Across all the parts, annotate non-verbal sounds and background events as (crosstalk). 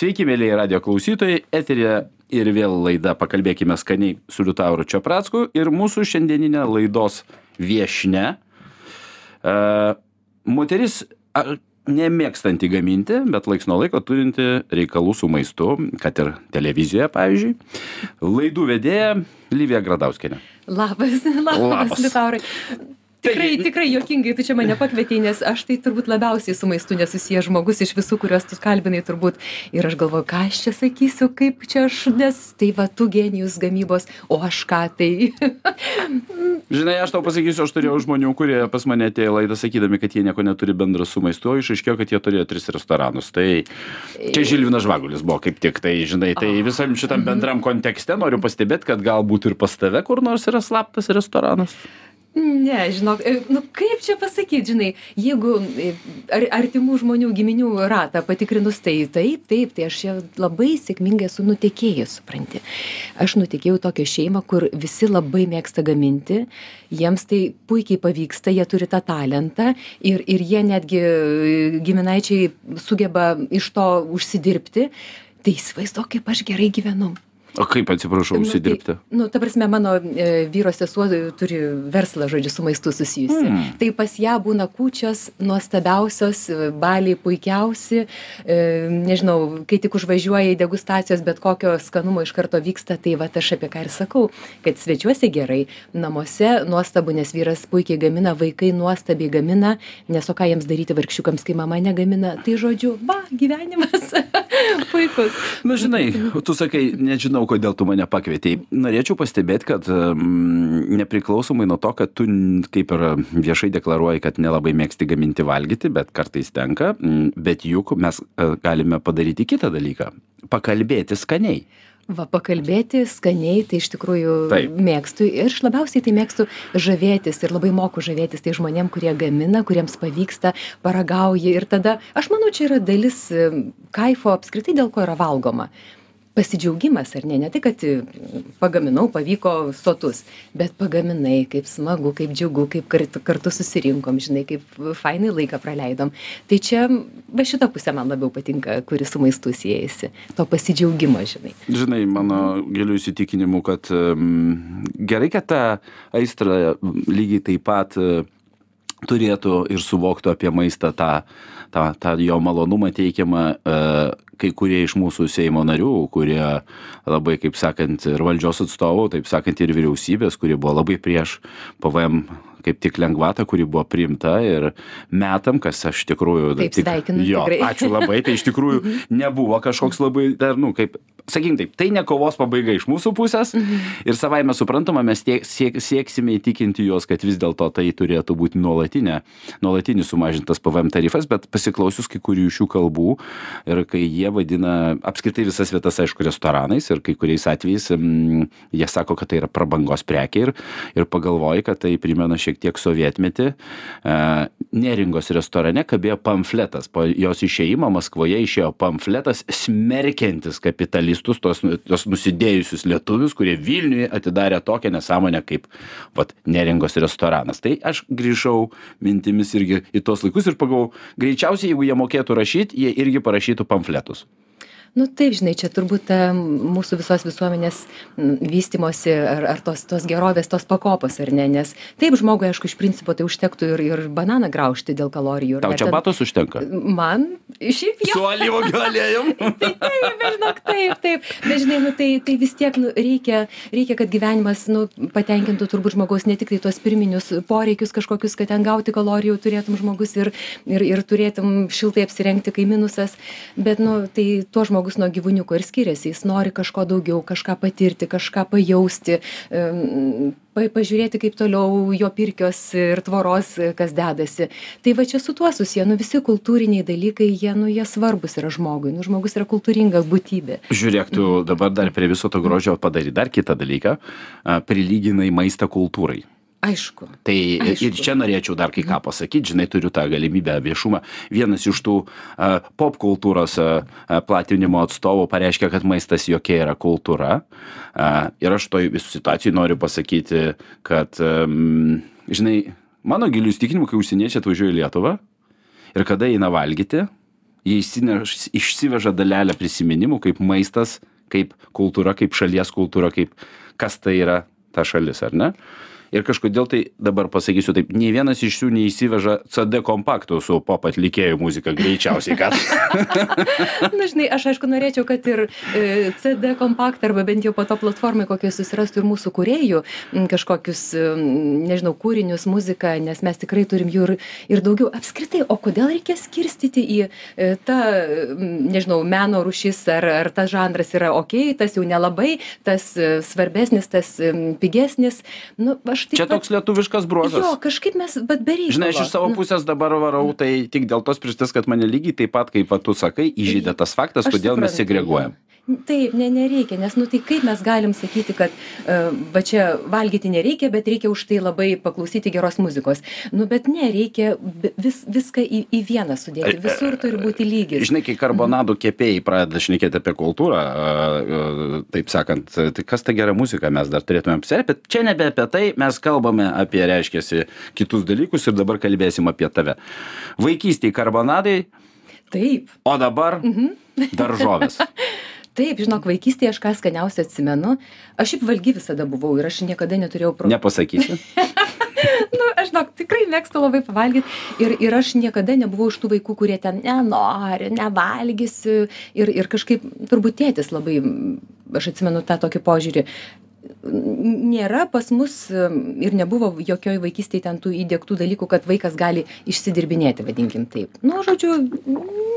Sveiki, mėlyje radio klausytojai, eterė ir vėl laida Pakalbėkime skaniai su Liutauru Čiapracku ir mūsų šiandieninė laidos viešne. Uh, moteris a, nemėgstanti gaminti, bet laiks nuo laiko turinti reikalų su maistu, kad ir televizijoje, pavyzdžiui. Laidų vedėja Lyvija Gradauskinė. Labas, (laughs) labas, Labas. Liutaurai. Tikrai, tikrai jokingai, tu čia mane pakvietei, nes aš tai turbūt labiausiai su maistu nesusijęs žmogus iš visų, kuriuos tu kalbinai turbūt. Ir aš galvoju, ką aš čia sakysiu, kaip čia aš, nes tai va tu genijus gamybos, o aš ką tai. (laughs) Žinai, aš tau pasakysiu, aš turėjau žmonių, kurie pas mane atėjo į laidą sakydami, kad jie nieko neturi bendra su maistu, o išaiškėjo, kad jie turėjo tris restoranus. Tai čia Žilvinas Žvagulis buvo kaip tik, tai žinai, tai visam šitam bendram kontekste noriu pastebėti, kad galbūt ir pas tave kur nors yra slaptas restoranas. Ne, žinok, nu kaip čia pasakyti, žinai, jeigu e, ar, artimų žmonių giminių ratą patikrinus, tai taip, taip, tai aš čia labai sėkmingai esu nutekėjus, supranti. Aš nutekėjau tokią šeimą, kur visi labai mėgsta gaminti, jiems tai puikiai pavyksta, jie turi tą talentą ir, ir jie netgi e, giminaičiai sugeba iš to užsidirbti. Tai įsivaizduok, kaip aš gerai gyvenu. O kaip, atsiprašau, Nu, užsidirbti? Tai, nu, ta prasme, mano e, vyro sesuo turi verslą, žodžiu, su maistu susijusi. Hmm. Tai pas ją būna kūčios nuostabiausios, e, baliai puikiausi, e, nežinau, kai tik užvažiuoja į degustacijos, bet kokio skanumo iš karto vyksta, tai va aš apie ką ir sakau, kad svečiuosi gerai, namuose nuostabu, nes vyras puikiai gamina, vaikai nuostabiai gamina, nes o ką jiems daryti vargšiukams, kai mama negamina, tai žodžiu, va, gyvenimas (laughs) puikus. Na, žinai, tu sakai, nežinau, kodėl tu mane pakvietei. Norėčiau pastebėti, kad mm, nepriklausomai nuo to, kad tu kaip ir viešai deklaruoji, kad nelabai mėgsti gaminti valgyti, bet kartais tenka, mm, bet juk mes e, galime padaryti kitą dalyką - pakalbėti skaniai. Va, pakalbėti skaniai, tai iš tikrųjų Taip. mėgstu ir aš labiausiai tai mėgstu žavėtis ir labai moku žavėtis tai žmonėm, kurie gamina, kuriems pavyksta, paragauja ir tada, aš manau, čia yra dalis e, kaifo apskritai, dėl ko yra valgoma. Pasidžiaugimas, ar ne? Ne tai, kad e, pagaminau, pavyko sotus, bet pagaminai, kaip smagu, kaip džiugu, kaip kartu, kartu susirinkom, žinai, kaip fainai laiką praleidom. Tai čia, va šita pusė man labiau patinka, kuris su maistu siejasi. To pasidžiaugimo, žinai. Žinai, mano giliu įsitikinimu, kad gerai, kad tą aistrą lygiai taip pat e, turėtų ir suvoktų apie maistą tą, tą, tą jo malonumą teikiamą e, kai kurie iš mūsų Seimo narių, kurie labai, kaip sakant, ir valdžios atstovų, taip sakant, ir vyriausybės, kurie buvo labai prieš PVM kaip tik lengvatą, kuri buvo priimta ir metam, kas aš tikrųjų... Taip, tik, sveikinu, Jo, ačiū labai, tai iš tikrųjų nebuvo kažkoks labai dar, nu, kaip, sakykim taip, tai ne kovos pabaiga iš mūsų pusės ir savaime suprantama, mes tiek, siek, sieksime įtikinti juos, kad vis dėlto tai turėtų būti nuolatinė, nuolatinis sumažintas PVM tarifas, bet pasiklausius kai kurių iš šių kalbų ir kai jie vadina apskritai visas vietas, aišku, restoranais ir kai kuriais atvejais mm, jie sako, kad tai yra prabangos prekė ir, ir pagalvoji, kad tai primena šiek tiek sovietmetį. E, Neringos restorane kabėjo pamfletas, po jos išėjimo Maskvoje išėjo pamfletas smerkiantis kapitalistus, tos, tos nusidėjusius lietuvius, kurie Vilniuje atidarė tokią nesąmonę kaip vat, Neringos restoranas. Tai aš grįžau mintimis irgi į tos laikus ir pagalvojau, greičiausiai, jeigu jie mokėtų rašyti, jie irgi parašytų pamfletus. Nu taip, žinai, čia turbūt ta mūsų visos visuomenės m, vystimosi ar, ar tos, tos gerovės, tos pakopos, ar ne, nes taip žmogui, aišku, iš principo tai užtektų ir, ir bananą graužti dėl kalorijų. Tau ne, čia ten- batos užtenka? Man, šiaip jau. Su alyvogių aliejum. (laughs) Tai taip, bet žinok, taip, taip. Bet žinai, nu, tai, tai vis tiek nu, reikia, reikia, kad gyvenimas nu, patenkintų turbūt žmogaus ne tik tai tuos pirminius poreikius kažkokius, kad ten gauti kalorijų turėtum žmogus ir, ir, ir turėtum šiltai apsirengti, kai minusas, bet nu, tai tuo žmogus nuo gyvūniuko ir skiriasi. Jis nori kažko daugiau, kažką patirti, kažką pajausti. pažiūrėti, kaip toliau jo pirkios ir tvoros, e, kas dedasi. Tai va čia su tuo susiję, nu visi kultūriniai dalykai, jie, nu, jie svarbus yra žmogui. Nu, žmogus yra kultūringa būtybė. Žiūrėk, tu dabar dar prie viso to grožio padarai dar kitą dalyką. Prilyginai maistą kultūrai. Aišku. Tai ir čia norėčiau dar kai ką pasakyti, žinai, turiu tą galimybę viešumą. Vienas iš tų a, pop kultūros a, platinimo atstovų pareiškia, kad maistas jokia yra kultūra. A, ir aš toj visų situacijų noriu pasakyti, kad, žinai, mano gilių įsitikinimų, kai užsieniečiai atvažiuoja į Lietuvą ir kada eina valgyti, jie išsineš išsiveža dalelę prisiminimų kaip maistas kaip kultūra kaip šalies kultūra kaip kas tai yra ta šalis ar ne ir kažkodėl tai dabar pasakysiu taip nei vienas iš jų neišsiveža cd kompaktų su pop atlikėjų muzika greičiausiai kad (laughs) na žinai aš aišku norėčiau kad ir e, cd kompaktą arba bent jau po to platformoj kokioj susirastų ir mūsų m, kažkokius m, nežinau kūrinius muziką nes mes tikrai turim jų ir ir daugiau. Apskritai o kodėl reikia skirstyti į e, tą nežinau meno rūšis ar ar tas žanras yra okei tas jau nelabai tas e, svarbesnis tas pigesnis? Nu aš taip čia vat- toks lietuviškas bruožas jo kažkaip mes vat be reikalo žinai aš iš savo nu. pusės dabar varau tai tik dėl tos priežasties kad mane lygiai taip pat kaip va tu sakai įžeidė tas faktas Aš kodėl mes suprantu, segreguojam jo. Taip, ne, nereikia, nes, nu tai kaip mes galim sakyti, kad uh, va čia valgyti nereikia, bet reikia už tai labai paklausyti geros muzikos. Nu, bet nereikia vis, viską į, į vieną sudėti, visur turi būti lygis. Žinai, kai karbonadų kepėjai pradeda šnekėti apie kultūrą, a, taip sakant, tai kas ta gera muzika mes dar turėtumėm apsirėpti, bet čia nebe apie tai, mes kalbame apie, reiškia, kitus dalykus ir dabar kalbėsim apie tave. Vaikystėje karbonadai, Taip, o dabar Mhm. daržovės. (laughs) taip, žinok, vaikystėje aš ką skaniausiai atsimenu. Aš šiaip valgy visada buvau ir aš niekada neturėjau problemų. Nepasakysiu. (laughs) nu, aš žinok, tikrai mėgstu labai pavalgyti. Ir, ir aš niekada nebuvau iš tų vaikų, kurie ten nenori, nevalgysiu. Ir, ir kažkaip turbūt tėtis labai, aš atsimenu tą tokį požiūrį. Nėra pas mus ir nebuvo jokioj vaikystėje ten tų įdėktų dalykų, kad vaikas gali išsidirbinėti, vadinkim taip. Nu, žodžiu,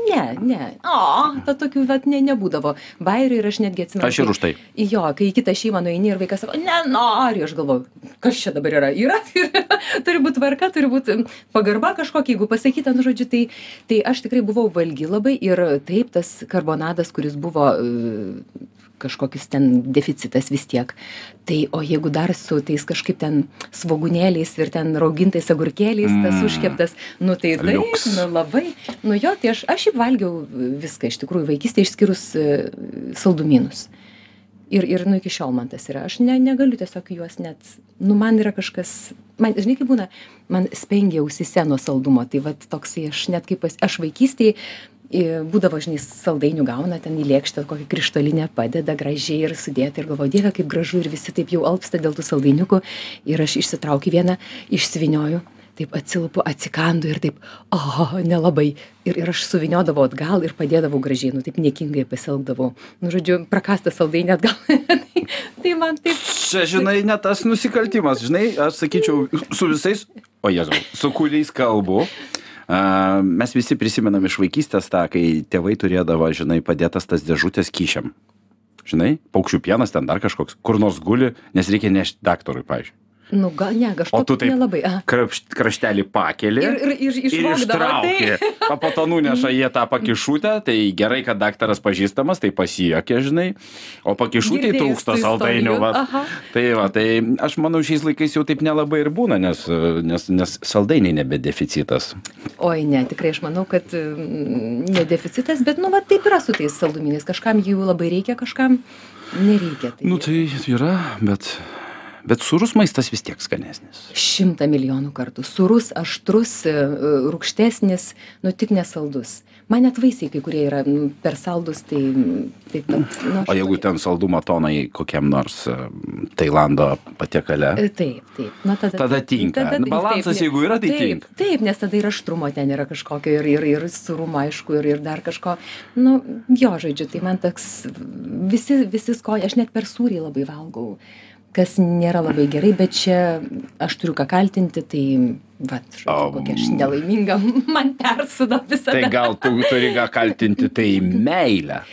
ne, ne. O, ta tokių, bet ne, nebūdavo. Bairių ir aš netgi atsimenu. Aš ir už tai. Jo, kai į kitą šeimą nueini ir vaikas sako, nenoriu, aš galvoju, kas čia dabar yra? Yra, (laughs) turi būti tvarka, turi būti pagarba kažkokia, jeigu pasakyta, nu žodžiu, tai, tai aš tikrai buvau valgy labai ir taip tas karbonadas, kuris buvo kažkokis ten deficitas vis tiek. Tai o jeigu dar su tais kažkaip ten svogunėliais ir ten raugintais agurkėliais mm. tas užkeptas, nu tai Liuks. nu labai, nu jo, tai aš, aš šiaip valgiau viską iš tikrųjų vaikystėje išskyrus e, saldumynus. Ir, ir nu iki šiol man tas yra. Aš ne, negaliu tiesiog juos net, nu man yra kažkas, man, žinai, kaip būna, man spengia ausise nuo saldumo. Tai va toksai, aš net kaip, pas, aš vaikystėje būdavo, žinai, saldainių gauna ten į lėkštę, kokią krištolinę padeda gražiai ir sudėti ir galvoju, dieve, kaip gražu ir visi taip jau alpsta dėl tų saldainiukų. Ir aš išsitraukiu vieną, išsivinioju, taip atsilupu, atsikandu ir taip, o, nelabai. Ir, ir aš suviniodavau atgal ir padėdavau gražiai, nu taip niekingai pasielgdavau. Nu, žodžiu, prakastas saldainį atgal. (laughs) tai, tai man taip. Čia, žinai, ne tas nusikaltimas, žinai, aš sakyčiau, su visais, o jėzau, su kuriais kalbu. A, mes visi prisimenam iš vaikystės tą, kai tėvai turėdavo, žinai, padėtas tas dėžutės kyšiam. Žinai, paukščių pienas ten dar kažkoks, kur nors guli, nes reikia nešti daktarui, pavyzdžiui. Nu, gal ne, aš O tu taip nelabai. Krapšt, kraštelį pakeli. Ir, ir, ir, Ir ištraukė. tai- (laughs) O po to nuneša jie tą pakišutę, tai gerai, kad daktaras pažįstamas, tai pasijokė, žinai. O pakišutė trūksta saldainių. Va. Tai va, tai aš manau, šiais laikais jau taip nelabai ir būna, nes, nes, nes saldainiai nebe deficitas. Oi, ne, tikrai aš manau, kad mm, ne deficitas, bet, nu, va, taip yra su tais saldumynais. Kažkam jų labai reikia, kažkam nereikia. Tai Nu tai yra, bet, bet surus maistas vis tiek skanesnis. Šimtą milijonų kartų. Surus, aštrus, e, rūkštesnis, nu tik nesaldus. Man net vaisiai kai kurie yra mm, per saldus, tai taip pat. Nu, O jeigu ten saldumo tonai kokiam nors e, Tailando patiekale, E, Taip, taip. Na, tada, Tada tinka. Nu, balansas, ne- jeigu yra, tai taip, tinka. Taip, nes tada ir aštrumo ten yra kažkokio ir, ir, ir surumo, aišku, ir, ir dar kažko. Nu, jo, žodžiu, tai man toks visi, visi skonį, aš net per sūrį labai valgau, kas nėra labai gerai, bet čia aš turiu ką kaltinti, tai, va, žodžiu, kokia aš nelaiminga, (laughs) man persuda visada. tai gal tu turi ką kaltinti, tai meilę.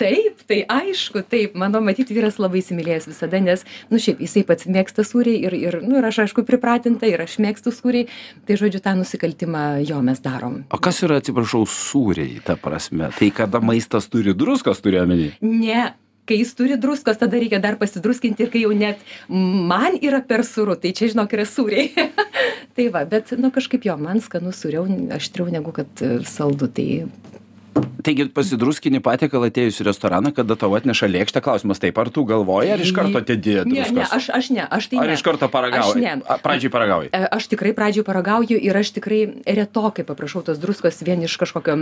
Taip, tai aišku, taip, mano matyti vyras labai įsimylėjęs visada, nes, nu šiaip, jisai pats mėgsta sūriai ir, ir, nu ir aš aišku pripratinta ir aš mėgstu sūriai, tai žodžiu, tą nusikaltimą jo mes darom. O kas yra, atsiprašau, sūriai, ta prasme? Tai kada maistas turi druskos, turiu omeny? Ne. Kai jis turi druskos, tada reikia dar pasidruskinti ir kai jau net man yra per sūru, tai čia žinok yra sūriai. (laughs) tai va, bet, nu kažkaip jo, man skanu sūriau, aštriau negu kad saldu, tai taigi pasidruskini patiekalą atėjus į restoraną kada tau atneša lėkštę klausimas taip ar tu galvoji ar iš karto dedi Ne, ne, aš, aš ne, aš tai ar ne. iš karto Aš paragauji ne. A, pradžiai paragauji E, Aš tikrai pradžioj paragauju ir aš tikrai retokai paprašau tos druskos vien iš kažkokio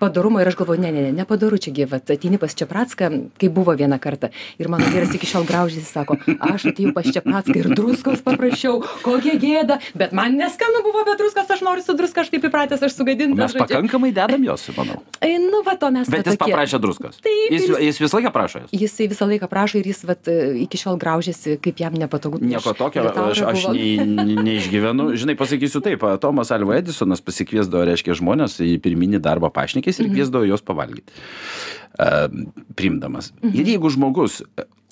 padarumo ir aš galvoju, ne, ne, ne, nepadaru čia gyvat. Ateini pas Čiapratską, kai buvo vieną kartą. Ir mano vyras iki šiol graužys, sako, aš atėjau pas Čiapratską ir druskos paprašiau, kokia gėda, bet man neskanu buvo be druskos, aš noriu su druska, aš taip įpratęs, aš sugadintas. mes pakankamai dedam jos manau Ai, nu, va, to mes bet jis tokie. paprašė druskos Taip, jis, jis- jis visą laiką prašo jos Jisai visą laiką prašo ir jis vat, iki šiol graužiasi, kaip jam nepatogu. Nieko tokio, aš, aš nei, nei- neišgyvenu. Žinai, pasakysiu taip, Tomas Alva Edisonas pasikviesdavo, reiškia, žmonės į pirminį darbą pašnekės ir kviesdavo juos pavalgyti. Uh, primdamas. Ir jeigu žmogus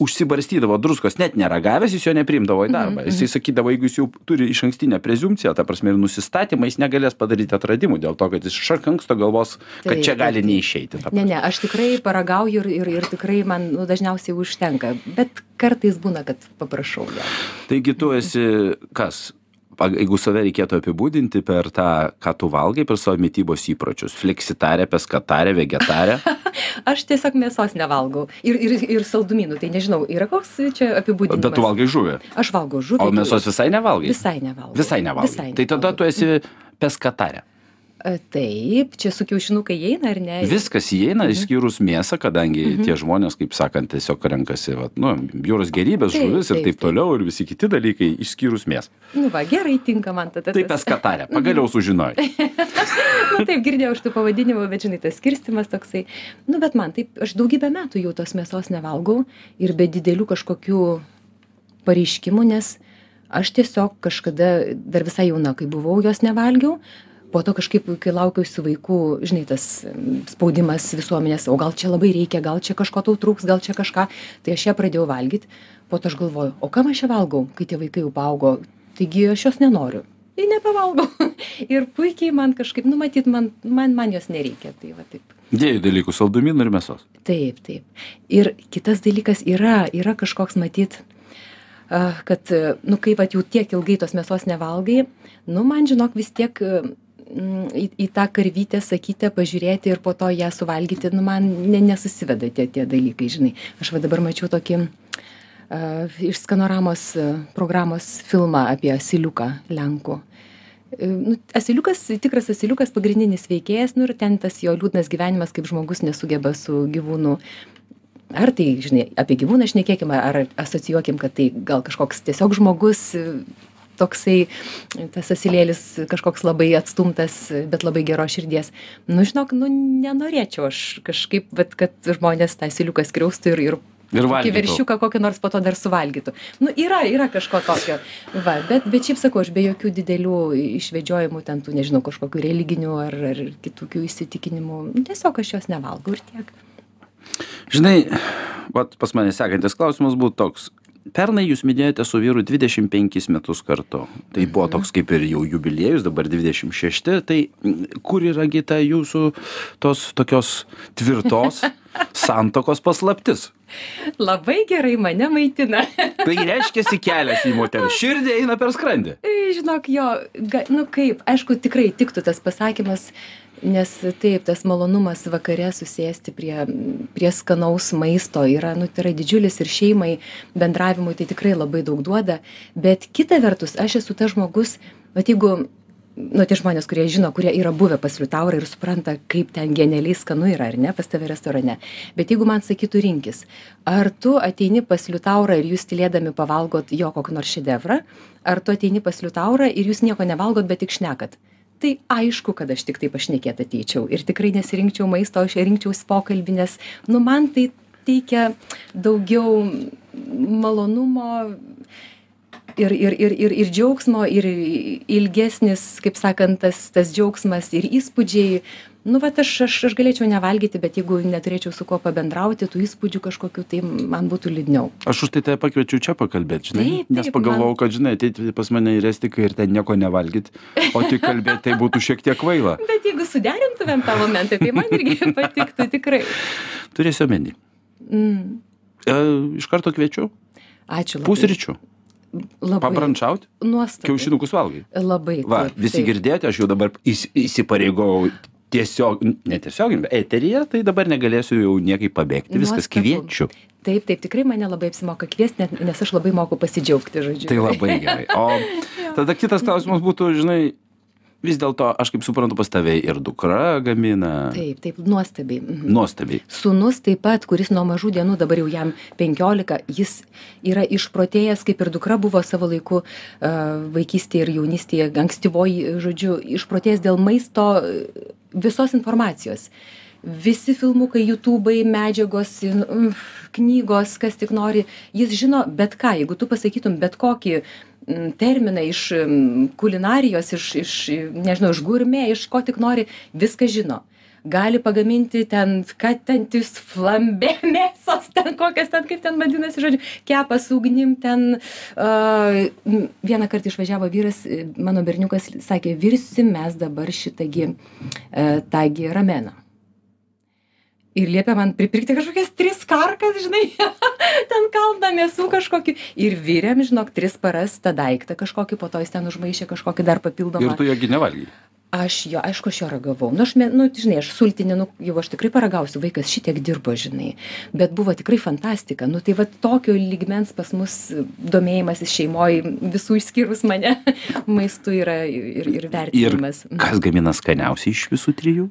užsibarstydavo druskos net neragavęs, jis jo neprimdavo į darbą. Jisai sakydavo, jeigu jis jau turi iš ankstinę prezumciją, ta prasme ir nusistatymą, jis negalės padaryti atradimų dėl to, kad jis iš anksto galvos, kad čia gali neišeiti. Ne, ne, aš tikrai paragauju ir, ir, ir tikrai man nu, dažniausiai užtenka, bet kartais būna, kad paprašau jo. Taigi tu esi kas? Jeigu save reikėtų apibūdinti per tą, ką tu valgai, per savo mytybos įpročius - fleksitarė, peskatarė, vegetarė. (laughs) Aš tiesiog mėsos nevalgau. Ir, ir, ir saldumynų, tai nežinau, yra koks čia apibūdinimas. Bet tu valgai žuvį. Aš valgau žuvį. O mėsos visai nevalgai? Visai nevalgau. Visai nevalgai. Visai Tai tada tu esi peskatarė. E, Taip, čia su kiaušinukai įeina ar ne? Viskas įeina, išskyrus mėsą, kadangi tie žmonės, kaip sakant, tiesiog renkasi, vat, nu, jūros gerybės, Taip, žuvis ir taip, taip taip. toliau ir visi kiti dalykai, išskyrus mėsą. Nu va, gerai tinka man tada. Tai tas- peskatarė. Pagaliau sužinojai. (laughs) Na taip, girdėjau iš tų pavadinimų, bet žinai, tas skirstimas toksai. Nu, bet man taip, aš daugybę metų jau tos mėsos nevalgau ir be didelių kažkokių pareiškimų, nes aš tiesiog kažkada, dar visai jauna, kai buvau, jos nevalgiau. Po to kažkaip, kai laukiausi vaikų, žinai, tas spaudimas visuomenės, o gal čia labai reikia, gal čia kažko tau trūks, gal čia kažką, tai aš ją pradėjau valgyti. Po to aš galvoju, o kam aš ją valgau, kai tie vaikai jau paaugo, taigi aš jos nenoriu. Tai nepavalgau. (laughs) ir puikiai man kažkaip, nu matyt, man, man, man jos nereikia. Tai va taip. Dviejų dalykų - saldumynų ir mėsos. Taip, taip. Ir kitas dalykas yra, yra kažkoks matyt, kad, nu kaip va jau tiek ilgai tos mėsos nevalgai, nu man žinok vis tiek į, į tą karvytę sakytę pažiūrėti ir po to ją suvalgyti, nu man ne, nesusiveda tie, tie dalykai, žinai. Aš va dabar mačiau tokį uh, iš skanoramos programos filmą apie asiliuką Lenkų. E, Nu, asiliukas, tikras asiliukas, pagrindinis veikėjas, nu ir ten tas jo liūdnas gyvenimas, kaip žmogus nesugeba su gyvūnu. Ar tai, žinai, apie gyvūną šnekėkime, ar asocijuokim, kad tai gal kažkoks tiesiog žmogus, toksai, tas asilėlis kažkoks labai atstumtas, bet labai geros širdies. Nu, žinok, nu, nenorėčiau aš kažkaip, bet kad žmonės tą asiliuką skriaustų ir, ir Ir kokį valgytų. veršiuką kokį nors po to dar suvalgytų. Nu, yra, yra kažko tokio. Va, bet, bet šiaip sakau, aš be jokių didelių išvedžiojimų, ten tų, nežinau, kažkokių religinių ar, ar kitokių įsitikinimų. Tiesiog aš jos nevalgau ir tiek. Žinai, vat pas mane sekantis klausimas būtų toks. Pernai jūs minėjote su vyru 25 metus kartu. Tai buvo toks kaip ir jau jubiliejus, dabar 26. Tai mm, kur yragi ta jūsų tos tokios tvirtos (laughs) santokos paslaptis? Labai gerai mane maitina. (laughs) Tai reiškia kelias į moterį. Širdį eina per skrandį. Žinok, jo, ga, nu kaip, aišku, tikrai tiktų tas pasakymas, nes taip, tas malonumas vakare susėsti prie, prie skanaus maisto yra, nu, tai yra didžiulis ir šeimai, bendravimui tai tikrai labai daug duoda, bet kita vertus, aš esu tas žmogus, bet jeigu nu, tie žmonės, kurie žino, kurie yra buvę pas Liutaurą ir supranta, kaip ten genialiai skanu yra, ar ne, pas tave restorane. Bet jeigu man sakytų rinkis, ar tu ateini pas Liutaurą ir jūs tylėdami pavalgot jo kokį nors šedevrą, ar tu ateini pas Liutaurą ir jūs nieko nevalgot, bet tik šnekat. Tai aišku, kad aš tik tai pašnekėti ateičiau ir tikrai nesirinkčiau maisto, aš rinkčiausi pokalbį, nes, nu, man tai teikia daugiau malonumo, ir ir ir ir ir džiaugsmo ir ilgesnis kaip sakant tas tas džiaugsmas ir įspūdžiai nu vat aš aš aš galėčiau nevalgyti bet jeigu neturėčiau su kuo pabendrauti tų įspūdžių kažkokių tai man būtų liūdniau Aš už tai tave pakviečiau čia pakalbėti, žinai. Nes pagalvojau, kad, žinai, ateiti pas mane į restiką ir ten nieko nevalgyti, o tik kalbėti tai būtų šiek tiek kvaila. (laughs) bet jeigu suderintumėm tą momentą tai man irgi (laughs) patiktų tikrai Turėsiu omeny. mm. E, iš karto kviečiu. ačiū labai Pusryčių. labai Pabrančiauti. nuostabu Kiaušinukus valgai. labai Va, taip, visi taip. girdėjote, aš jau dabar įs- įsipareigojau tiesiog netiesiogiai eteryje tai dabar negalėsiu jau niekaip pabėgti viskas Nuostabu. kviečiu Taip, taip, tikrai mane labai apsimoka kviesti, net- nes aš labai moku pasidžiaugti, žodžiu. tai labai gerai o (laughs) tada kitas klausimas būtų žinai vis dėlto aš kaip suprantu pas tave ir dukra gamina Taip, taip, nuostabiai. Mhm. nuostabiai Sūnus taip pat, kuris nuo mažų dienų, dabar jau jam 15, jis yra išprotėjęs, kaip ir dukra buvo savo laiku uh, vaikystėje ir jaunystėje, ankstyvoji, žodžiu, išprotėjęs dėl maisto visos informacijos. Visi filmukai, YouTube'ai, medžiagos, mm, knygos, kas tik nori, jis žino bet ką. Jeigu tu pasakytum bet kokį mm, terminą iš mm, kulinarijos, iš, iš, nežinau, iš gurmė, iš ko tik nori, viską žino gali pagaminti ten, ką ten tis flambė (laughs) mėsos, ten kokias ten, kaip ten vadinasi, žodžiu, kepas ugnim ten. Uh, vieną kartą išvažiavo vyras, e, mano berniukas sakė, virsim mes dabar šitągi, uh, tągi rameną. Ir liepia man pripirkti kažkokias tris karkas, žinai, (laughs) ten kalną mėsų kažkokį. Ir vyrėm, žinok, tris paras tą daiktą kažkokį, po to jis ten užmaišė kažkokį dar papildomą ir tu jogi nevalgai aš jo aišku aš jo ragavau. Nu aš nu žinai aš sultinį nu jau aš tikrai paragausiu vaikas šitiek dirbo žinai. Bet buvo tikrai fantastika. Nu tai vat tokio lygmens pas mus domėjimasis šeimoj visų išskyrus mane (laughs) maistu yra ir ir ir vertinimas kas gamina skaniausiai iš visų trijų?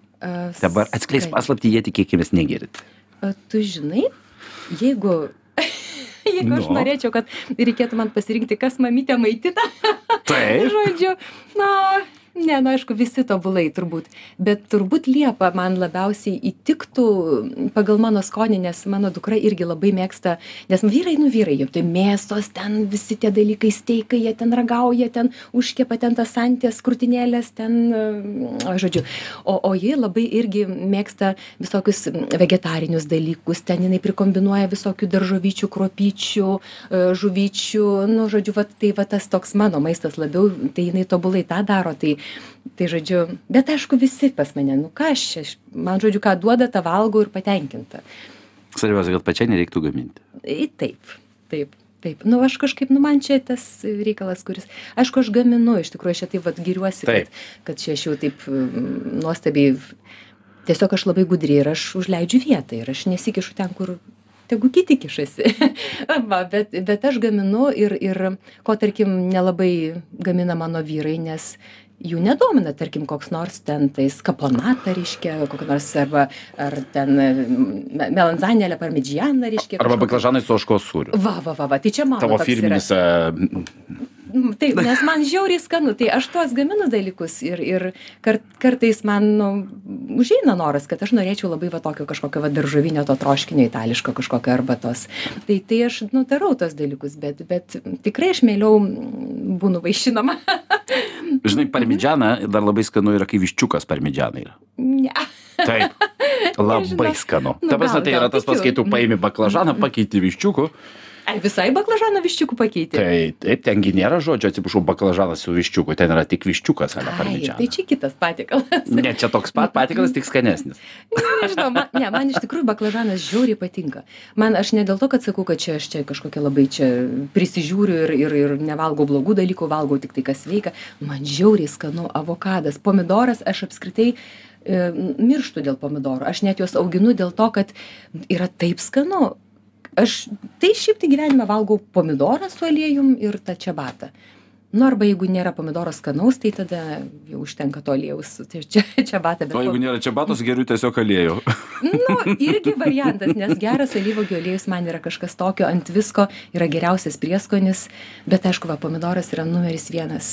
Dabar atskleisk paslaptį jie tikėkimės negerit A, tu žinai jeigu (laughs) jeigu aš Nu. norėčiau kad reikėtų man pasirinkti kas mamytę maitina. Taip. (laughs) Žodžiu na ne nu aišku visi tobulai turbūt bet turbūt liepa man labiausiai įtiktų pagal mano skonį nes mano dukra irgi labai mėgsta nes vyrai nu vyrai jau tai mėsos ten visi tie dalykai steikai jie ten ragauja ten užkepa ten tas anties krūtinėles ten a, žodžiu o o ji labai irgi mėgsta visokius vegetarinius dalykus ten jinai prikombinuoja visokių daržovyčių kruopyčių e, žuvyčių nu žodžiu vat tai va tas toks mano maistas labiau tai jinai tobulai tą daro tai tai žodžiu bet aišku visi pas mane nu ką aš čia man žodžiu ką duoda tą valgau ir patenkinta. Svarbiausia kad pačiai nereiktų gaminti. Į taip taip taip. Nu aš kažkaip nu man čia tas reikalas kuris aišku aš gaminu iš tikrųjų aš čia taip vat giriuosi Taip. kad kad čia aš jau taip mm, nuostabiai tiesiog aš labai gudri ir aš užleidžiu vietą ir aš nesikišu ten kur tegu kiti kišasi. (laughs) Va bet bet aš gaminu ir ir ko tarkim nelabai gamina mano vyrai nes jų nedomina tarkim koks nors ten tai skaponata reiškia kokio nors arba ar ten me- melanzanė ale parmidžiana reiškia arba baklažanai su ožkos sūriu va va va va tai čia mano tavo firminis e, Mm, Taip, nes man žiauriai skanu, tai aš tuos gaminu dalykus ir, ir kart, kartais man nu, užeina noras, kad aš norėčiau labai va tokio kažkokio va daržovinio, to troškinio itališko kažkokio arbatos. Tai, tai aš nu, darau tos dalykus, bet, bet tikrai aš mėliau mm, būnu vaišinama. (laughs) žinai parmidžaną dar labai skanu yra kai viščiukas parmidžaną yra. Ne. taip. (laughs) Labai skanu. Nu, ta prasme tai yra tas pats kai tu paimi baklažaną pakeiti viščiuku Ai, visai baklažaną viščiukų pakeiti. tai taip ten gi nėra žodžio atsiprašau baklažanas su viščiuku ten yra tik viščiukas ale Ai, tai parmidžanas čia kitas patiekalas. ne čia toks pat patiekalas tik skanesnis (laughs) Nežinau, man, ne, man iš tikrųjų baklažanas žiauriai patinka. Man aš ne dėl to, kad sakau, kad čia aš čia kažkokia labai čia prisižiūriu ir, ir, ir nevalgau blogų dalykų, valgau tik tai kas sveika. Man žiauriai skanu avokadas, pomidoras, aš apskritai e, mirštu dėl pomidorų. Aš net juos auginu dėl to, kad yra taip skanu. Aš tai šiaip tai gyvenime valgau pomidorą su aliejum ir tą čiabatą. Nu, arba jeigu nėra pomidoro skanaus, tai tada jau užtenka to aliejaus. Tai čia, (laughs) čia bet... o jeigu nėra čia batos geriu tiesiog aliejų (laughs) Nu, irgi variantas, nes geras alyvogių aliejus man yra kažkas tokio, ant visko yra geriausias prieskonis, bet aišku, va, pomidoras yra numeris vienas,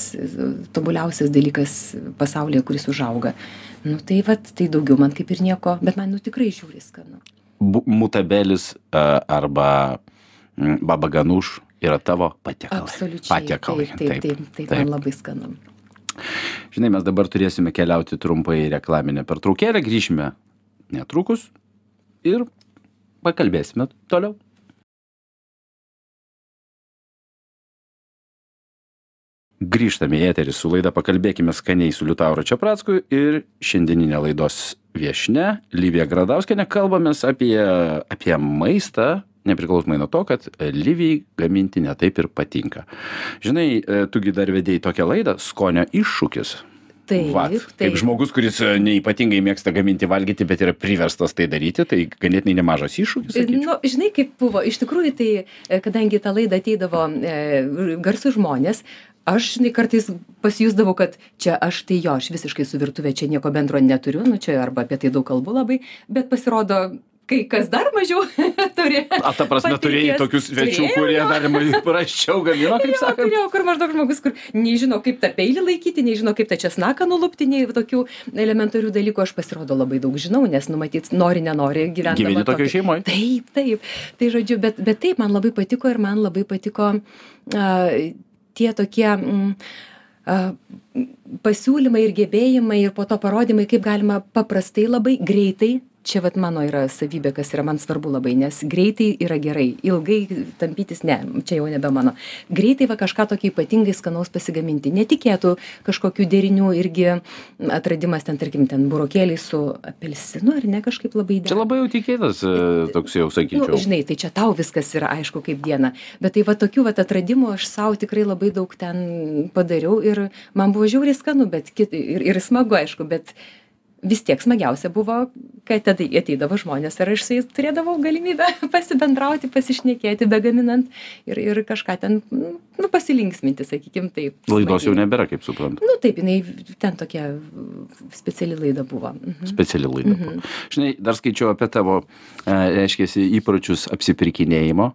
tobuliausias dalykas pasaulyje, kuris užauga. Nu, tai va, tai daugiau man kaip ir nieko, bet man nu tikrai žiūri skanu. Bu- mutabelis a, arba mm, baba ganuš yra tavo patiekalai Absoliučiai. patiekalai Taip, taip, taip, taip, man labai skanu. Žinai, mes dabar turėsime keliauti trumpai reklaminę pertraukėlę, grįšime netrukus ir pakalbėsime toliau. Grįžtame į eterį su laida Pakalbėkime skaniai su Liutauru Čiapracku ir šiandieninė laidos viešne Livija Gradauskenė kalbamės apie, apie maistą, nepriklausomai nuo to, kad Livijai gaminti netaip ir patinka. Žinai, e, tugi dar vedėjai tokią laidą Skonio iššūkis. Taip, Vat. taip. Kaip žmogus, kuris e, neipatingai mėgsta gaminti valgyti, bet yra priverstas tai daryti, tai ganėtinai nemažas iššūkis. sakyčiau. Nu, žinai, kaip buvo, iš tikrųjų, tai e, kadangi tą laidą ateidavo e, garsų žmonės, aš, žinai, kartais pasijusdavau, kad čia aš tai jo, aš visiškai su virtuvė čia nieko bendro neturiu, nu čia arba apie tai daug kalbu labai, bet pasirodo, kai kas dar mažiau (laughs) turi. A, ta prasme, turėjai patirties. tokių svečių, Turėjau, kurie dar (laughs) prasčiau gamino, kaip sakant. turėjau, kur maždaug žmogus, kur nežino, kaip tą peilį laikyti, nežino, kaip tą česnaką nulupti, nei tokių elementarių dalykų aš pasirodo labai daug žinau, nes numatyt, nori, nenori gyventi. Gyveni tokioj šeimoj. Taip, taip. Tai žodžiu, bet, bet taip, man labai patiko ir man labai patiko uh, tie tokie mm, pasiūlymai ir gebėjimai ir po to parodymai, kaip galima paprastai labai greitai. Čia vat mano yra savybė, kas yra man svarbu labai, nes greitai yra gerai, ilgai tampytis ne, čia jau nebe mano. Greitai va kažką tokio ypatingai skanaus pasigaminti. Netikėtų kažkokių derinių irgi atradimas ten, tarkim, ten burokėliai su apelsinu ar ne kažkaip labai Čia dera. labai jau tikėtas, e, toks jau Nu, sakyčiau. žinai, tai čia tau viskas yra aišku kaip diena. Bet tai va tokių va atradimų aš savo tikrai labai daug ten padariau ir man buvo žiauriai skanu, bet kit, ir, ir smagu aišku, bet vis tiek smagiausia buvo, kad tada ateidavo žmonės ir aš su jais turėdavau galimybę (laughs) pasibendrauti, pasišnekėti, begaminant ir, ir kažką ten, nu, pasilinksminti, sakykim taip. Laidos jau nebėra, kaip suprantu. Nu taip, jinai ten tokia speciali laida buvo. Mhm. Speciali laida. buvo. Žinai, dar skaičiau apie tavo, e, reiškia, įpročius apsipirkinėjimo,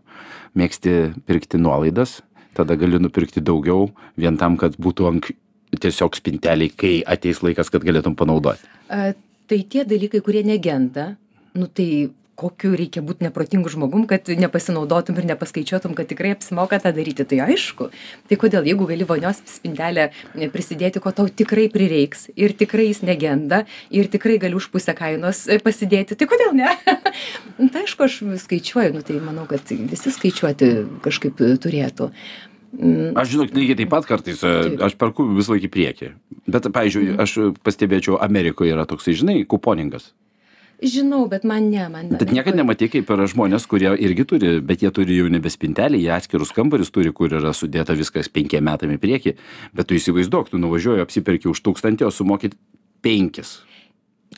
mėgsti pirkti nuolaidas, tada gali nupirkti daugiau, vien tam, kad būtų ant tiesiog spinteliai, kai ateis laikas, kad galėtum panaudoti. A, tai tie dalykai, kurie negenda, nu tai kokiu reikia būti neprotingu žmogum, kad nepasinaudotum ir nepaskaičiuotum, kad tikrai apsimoka tą daryti, tai aišku. Tai kodėl, jeigu gali vonios spintelę prisidėti, ko tau tikrai prireiks ir tikrai jis negenda ir tikrai gali už pusę kainos pasidėti, tai kodėl ne? (laughs) Nu, tai aišku, aš skaičiuoju, nu tai manau, kad visi skaičiuoti kažkaip turėtų. Mm, Aš žinok, lygiai taip pat kartais, e. Mhm. aš perku visą laiką į priekį. Bet, pavyzdžiui, aš pastebėčiau, Amerikoje yra toksai, žinai, kuponingas. Žinau, bet man ne, man ne. Bet niekada nematai, kaip yra žmonės, kurie irgi turi, bet jie turi jau nebe spintelį, jie atskirus kambarius turi, kur yra sudėta viskas penkiem metam į priekį. Bet tu įsivaizduok, tu nuvažiuoji, apsiperki už tūkstantį, o sumokit penkis.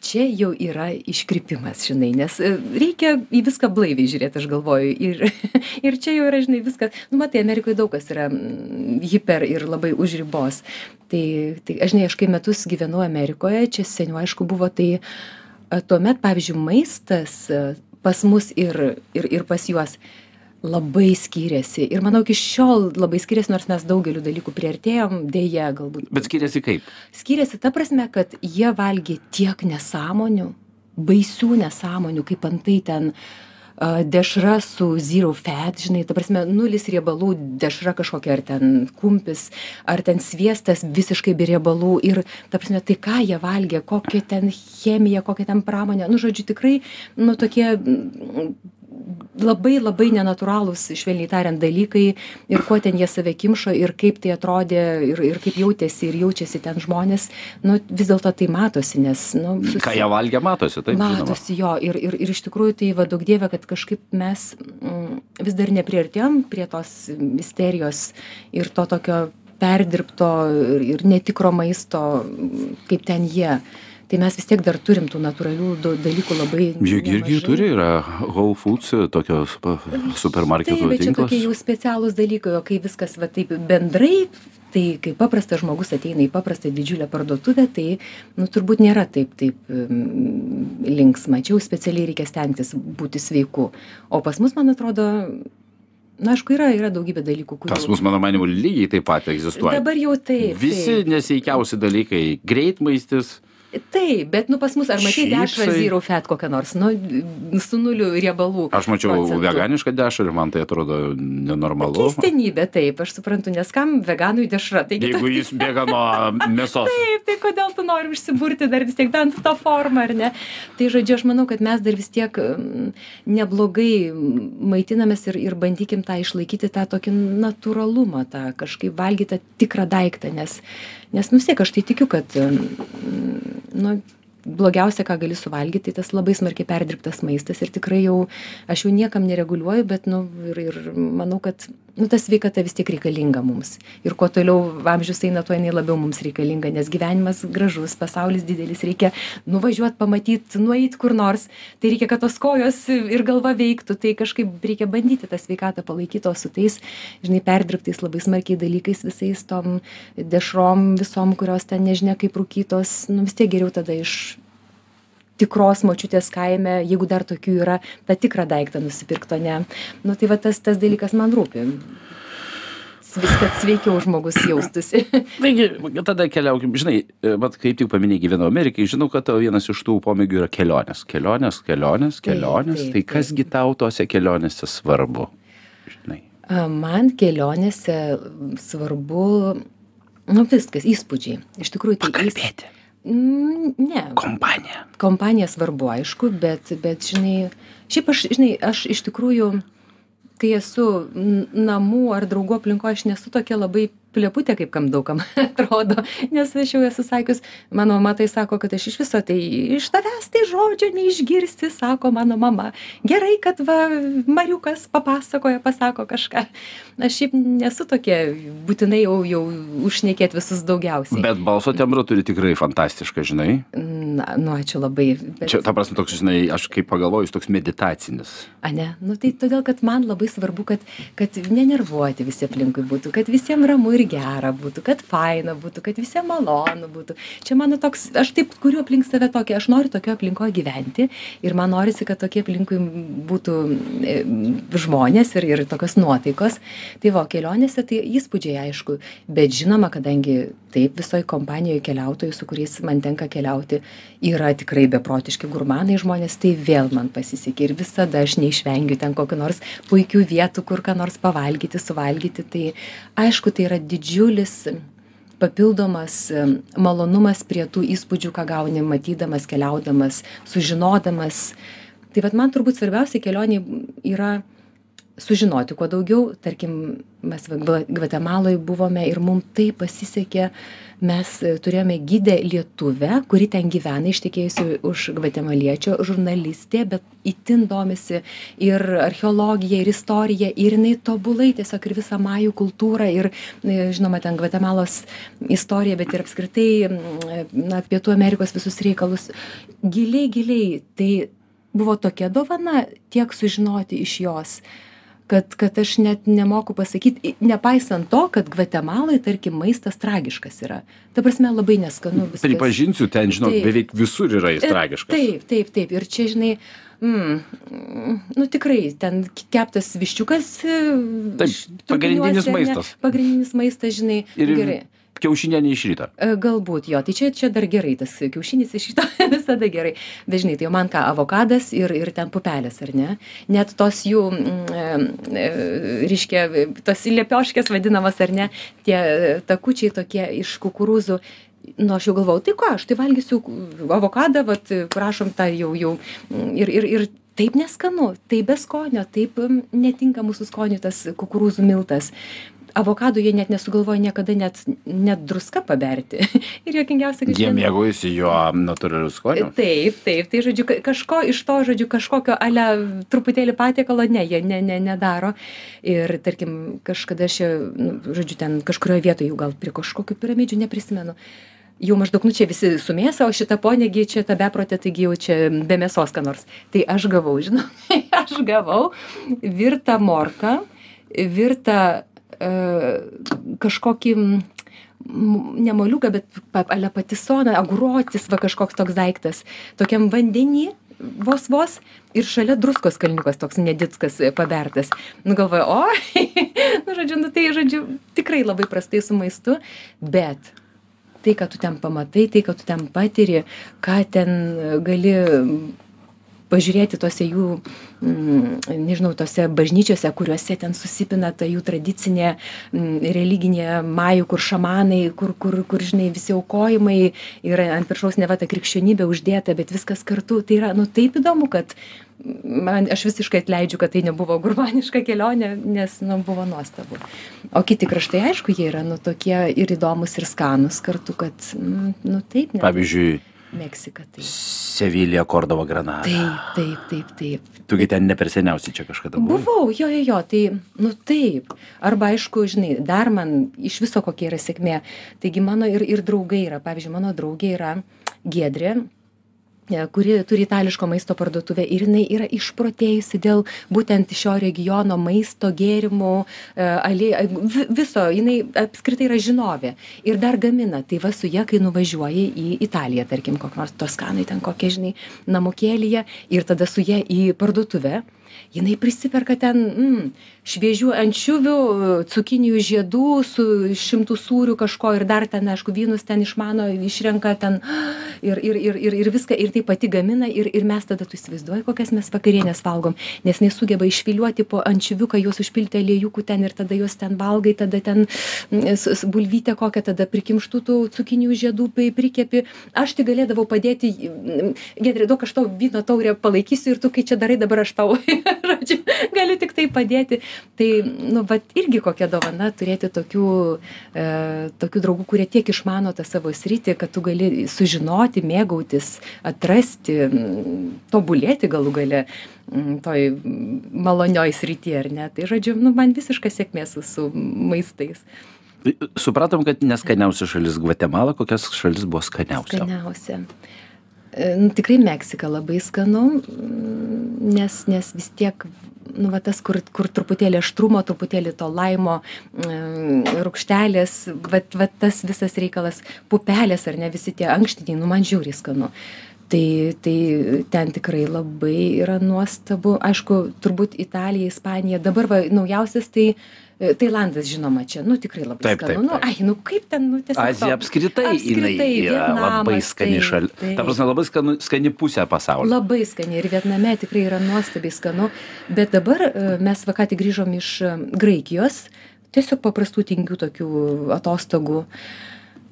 Čia jau yra iškrypimas, žinai, nes e, reikia į viską blaiviai žiūrėti, aš galvoju. Ir, (laughs) ir čia jau yra, žinai, viskas. Nu, matai, Amerikoje daug kas yra mm, hiper ir labai už ribos. Tai, tai aš žinai, aš kai metus gyvenau Amerikoje, čia seniau, aišku, buvo, tai a, tuomet, pavyzdžiui, maistas a, pas mus ir, ir, ir pas juos labai skiriasi. Ir manau, iki šiol labai skiriasi, nors mes daugeliu dalykų priartėjom, dėja galbūt Bet skiriasi kaip? skiriasi ta prasme, kad jie valgė tiek nesąmonių, baisių nesąmonių, kaip antai ten dešra su zero fat, žinai, ta prasme, nulis riebalų, dešra kažkokia, ar ten kumpis, ar ten sviestas visiškai be riebalų. Ir, ta prasme, tai ką jie valgė, kokia ten chemija, kokia ten pramonė. Nu, žodžiu, tikrai, nu, tokie labai labai nenatūralūs, švelniai tariant, dalykai ir kuo ten jie save kimšo ir kaip tai atrodė ir, ir kaip jautėsi ir jaučiasi ten žmonės, nu, vis dėlto tai matosi, nes, nu, Ką jie valgė, matosi, taip? Matosi jo ir, ir, ir iš tikrųjų tai vadok dievė, kad kažkaip mes mm, vis dar nepriartėjom prie tos misterijos ir to tokio perdirbto ir, ir netikro maisto, kaip ten jie. Tai mes vis tiek dar turim tų natūralių dalykų labai. Juk irgi turi, yra Whole Foods, tokios supermarketų bet čia tinklas. tokie jau specialūs dalykai, o kai viskas va taip bendrai, tai kai paprastas žmogus ateina į paprastą didžiulę parduotuvę, tai, nu, turbūt nėra taip, taip linksma. Čia jau specialiai reikia stengtis būti sveiku. O pas mus, man atrodo, na, aišku, yra, yra daugybė dalykų, kurių... Pas mus, mano manimu, lygiai taip pat egzistuoja. Dabar jau taip. Visi taip. neseikiausi dalykai - greitmaistis, Taip, bet, nu, pas mus, ar matai dešrą zero fat kokią nors, nu, su nuliu riebalų. Aš mačiau procentų. veganišką dešrą ir man tai atrodo nenormalu. Keistenybė, taip, aš suprantu, nes kam veganui dešra. Taigi, Jeigu jis bėga nuo (laughs) mėsos. Taip, tai kodėl tu nori užsiburti dar vis tiek bent tą formą, ar ne? Tai žodžiu, aš manau, kad mes dar vis tiek mm, neblogai maitinamės ir, ir bandykim tą išlaikyti tą tokį natūralumą, tą kažkaip valgyti tą tikrą daiktą, nes, nes nu vis tiek aš tai tikiu, kad, nu, blogiausia, ką gali suvalgyti, tai tas labai smarkiai perdirbtas maistas ir tikrai jau, aš jau niekam nereguliuoju, bet, nu, ir, ir manau, kad nu ta sveikata vis tiek reikalinga mums. Ir kuo toliau amžius eina tuo jinai labiau mums reikalinga nes gyvenimas gražus pasaulis didelis reikia nuvažiuot pamatyt nueit kur nors. Tai reikia kad tos kojos ir galva veiktų tai kažkaip reikia bandyti tą sveikatą palaikyt o su tais žinai perdirbtais labai smarkiai dalykais visais tom dešrom visom kurios ten nežinia kaip rūkytos nu vis tiek geriau tada iš tikros močiutės kaime jeigu dar tokių yra tą tikrą daiktą nusipirkt o ne. Nu tai va tas tas dalykas man rūpi. Vis kad sveikiau žmogus jaustųsi. (laughs) Taigi tada keliaukim. Žinai vat kaip tik paminėjai gyvenau amerikoj žinau kad tavo vienas iš tų pomėgių yra kelionės. Kelionės kelionės kelionės. tai kas gi tau tose kelionėse svarbu? Žinai. Man kelionėse svarbu nu viskas įspūdžiai. Iš tikrųjų tai įs- pakalbėti. Mm, ne. Kompanija. Kompanija svarbu aišku bet bet žinai šiaip aš žinai aš iš tikrųjų kai esu namų ar draugų aplinkoj aš nesu tokia labai pleputė kaip kam daug kam (laughs) atrodo nes aš jau esu sakius mano mama tai sako kad aš iš viso tai iš tavęs tai žodžio neišgirsi sako mano mama. Gerai kad va mariukas papasakoja pasako kažką. Aš šiaip nesu tokia būtinai jau jau užšnekėt visus daugiausiai. Bet balso tembrą turi tikrai fantastišką žinai. Na nu ačiū labai bet čia ta prasme toks žinai aš kaip pagalvoju jis toks meditacinis. Ane nu tai todėl kad man labai svarbu kad kad nenervuoti visi aplinkui būtų kad visiem ramu ir gera būtų kad faina būtų kad visiem malonu būtų. Čia mano toks aš taip kuriu aplink save tokį aš noriu tokioj aplinkoj gyventi ir man norisi kad tokie aplinkui būtų e, žmonės ir ir tokios nuotaikos. Tai va kelionėse tai įspūdžiai aišku bet žinoma kadangi taip visoj kompanijoj keliautojų su kuriais man tenka keliauti yra tikrai beprotiški gurmanai žmonės tai vėl man pasisekė. Ir visada aš neišvengiu ten kokių nors puikių vietų kur ką nors pavalgyti suvalgyti. Tai aišku tai yra didžiulis papildomas malonumas prie tų įspūdžių ką gauni matydamas keliaudamas sužinodamas. Tai vat man turbūt svarbiausia kelionėj yra sužinoti kuo daugiau. Tarkim mes va gva gvatemaloj buvome ir mum taip pasisekė. Mes e, turėjome gidę lietuvę kuri ten gyvena ištekėjusi už gvatemaliečio žurnalistė bet itin domisi ir archeologija ir istorija ir jinai tobulai tiesiog ir visą majų kultūrą ir e, žinoma ten gvatemalos istoriją bet ir apskritai mm, na pietų amerikos visus reikalus. Giliai giliai tai buvo tokia dovana tiek sužinoti iš jos kad kad aš net nemoku pasakyt nepaisant to kad gvatemaloj tarkim maistas tragiškas yra. Ta prasme labai neskanu viskas. pripažinsiu ten žinok beveik visur yra jis tragiškas. taip taip taip. Ir čia žinai mm, nu tikrai ten keptas viščiukas e, Taip, pagrindinis maistas. pagrindinis maistas žinai ir gerai kiaušinienė iš ryto E, Galbūt jo, tai čia, čia dar gerai, tas kiaušinis iš šito (laughs) visada gerai. Bet žinai, tai jau man ką, avokadas ir, ir ten pupelės, ar ne? Net tos jų, mm, e, reiškia, tos liepioškės vadinamas, ar ne, tie e, takučiai tokie iš kukurūzų. Nu, aš jau galvau, tai ką, aš tai valgysiu avokadą, vat, prašom tą jau, jau mm, ir, ir, ir taip neskanu, taip be skonio, taip mm, netinka mūsų skoniui tas kukurūzų miltas avokadų jie net nesugalvoja niekada net net druska paberti. (laughs) Ir juokingiausia kad jie mėgaujasi jo natūraliu skoniu. Taip taip. Tai žodžiu ka- kažko iš to žodžiu kažkokio ale truputėlį patiekalo ne jie ne ne nedaro. Ir tarkim kažkada aš čia nu žodžiu ten kažkurioj vietoj jau gal prie kažkokių piramidžių neprisimenu. Jau maždaug nu čia visi su mėsa o šita ponia gi čia ta beprotė taigi jau čia be mėsos ką nors. Tai aš gavau žinai (laughs) aš gavau virtą morką virtą kažkokį m, ne moliūgą, bet ale patisoną, agurotis, va kažkoks toks daiktas, tokiam vandenį vos vos ir šalia druskos kalniukas toks nedickas e, pabertas. Nu galvoju, o, (laughs) nu žodžiu, nu tai žodžiu, tikrai labai prastai su maistu, bet tai, ką tu ten pamatai, tai, ką tu ten patiri, ką ten e, gali pažiūrėti tose jų, mm, nežinau, tose bažnyčiose, kuriuose ten susipina ta jų tradicinė mm, religinė majų, kur šamanai, kur, kur, kur, žinai, visi aukojimai ir ant viršaus ne va ta krikščionybė uždėta, bet viskas kartu. Tai yra, nu, taip įdomu, kad man, aš visiškai atleidžiu, kad tai nebuvo gurbaniška kelionė, nes, nu, buvo nuostabu. O kiti kraštai, aišku, jie yra, nu, tokie ir įdomus, ir skanus kartu, kad, mm, nu, taip, ne. pavyzdžiui Meksika, taip. Sevilija, Kordova, Granada. Taip, taip, taip, taip. Tugi ten ne per seniausiai čia kažkada buvo. Buvau, jo, jo, jo, tai, nu taip. Arba, aišku, žinai, dar man iš viso kokia yra sėkmė. Taigi mano ir, ir draugai yra, pavyzdžiui, mano draugė yra Gedrė, kuri turi itališko maisto parduotuvę ir jinai yra išprotėjusi dėl būtent šio regiono maisto, gėrimų, e, alė, vi- viso, jinai apskritai yra žinovė ir dar gamina. Tai va su ja, kai nuvažiuoji į Italiją, tarkim, kokią nors Toskanai, ten kokie, žinai, namokėlyje ir tada su ja į parduotuvę, jinai prisiperka ten mm, šviežių ančiuvių, cukinijų žiedų su šimtų sūrių kažko ir dar ten, aišku, vynus ten išmano, išrenka ten (gasps) ir, ir, ir, ir, ir viską, ir tai pati gamina ir, ir mes tada tu įsivaizduoji, kokias mes vakarienės valgom, nes jis sugeba išfiliuoti po ančiuviuką, juos užpilti aliejukų ten ir tada juos ten valgai, tada ten mm, bulvytę kokią, tada prikimštų tų cukinijų žiedų pri- prikepi. Aš tai galėdavau padėti, mm, Gedrė, daug aš tau vyno taurę palaikysiu ir tu, kai čia darai, dabar aš tau, (laughs) (laughs) žodžiu, galiu tik tai padėti. Tai, nu, va, irgi kokia dovana turėti tokių, e, tokių draugų, kurie tiek išmano tą savo sritį, kad tu gali sužinoti, mėgautis, atrasti, tobulėti galų gale toj malonioj srity, ar ne? Tai, žodžiu, nu, man visiška sėkmė su, su maistais. Supratom, kad neskaniausia šalis Gvatemala, kokias šalis buvo skaniausia. Skaniausia. E, nu, Tikrai Meksika labai skanu, nes, nes vis tiek, nu, va, tas, kur, kur truputėlį aštrumo, truputėlį to laimo, rūkštelės, va, va, tas visas reikalas, pupelės ar ne visi tie ankštiniai, nu, man žiūri skanu. Tai, tai ten tikrai labai yra nuostabu. Aišku, turbūt Italija, Ispanija. Dabar va, naujausias tai e, Tailandas, žinoma, čia, nu tikrai labai Taip, skanu. taip, Nu, taip. ai, nu kaip ten, nu tiesiog. Azija top. apskritai, jinai Apskritai, yra labai Vietnamas, skani taip, šalis. Ta prasme, labai skanu, skani pusė pasaulio. Labai skani ir Vietname tikrai yra nuostabiai skanu. Bet dabar e, mes va ką tik grįžom iš e, Graikijos, tiesiog paprastų tingių tokių atostogų.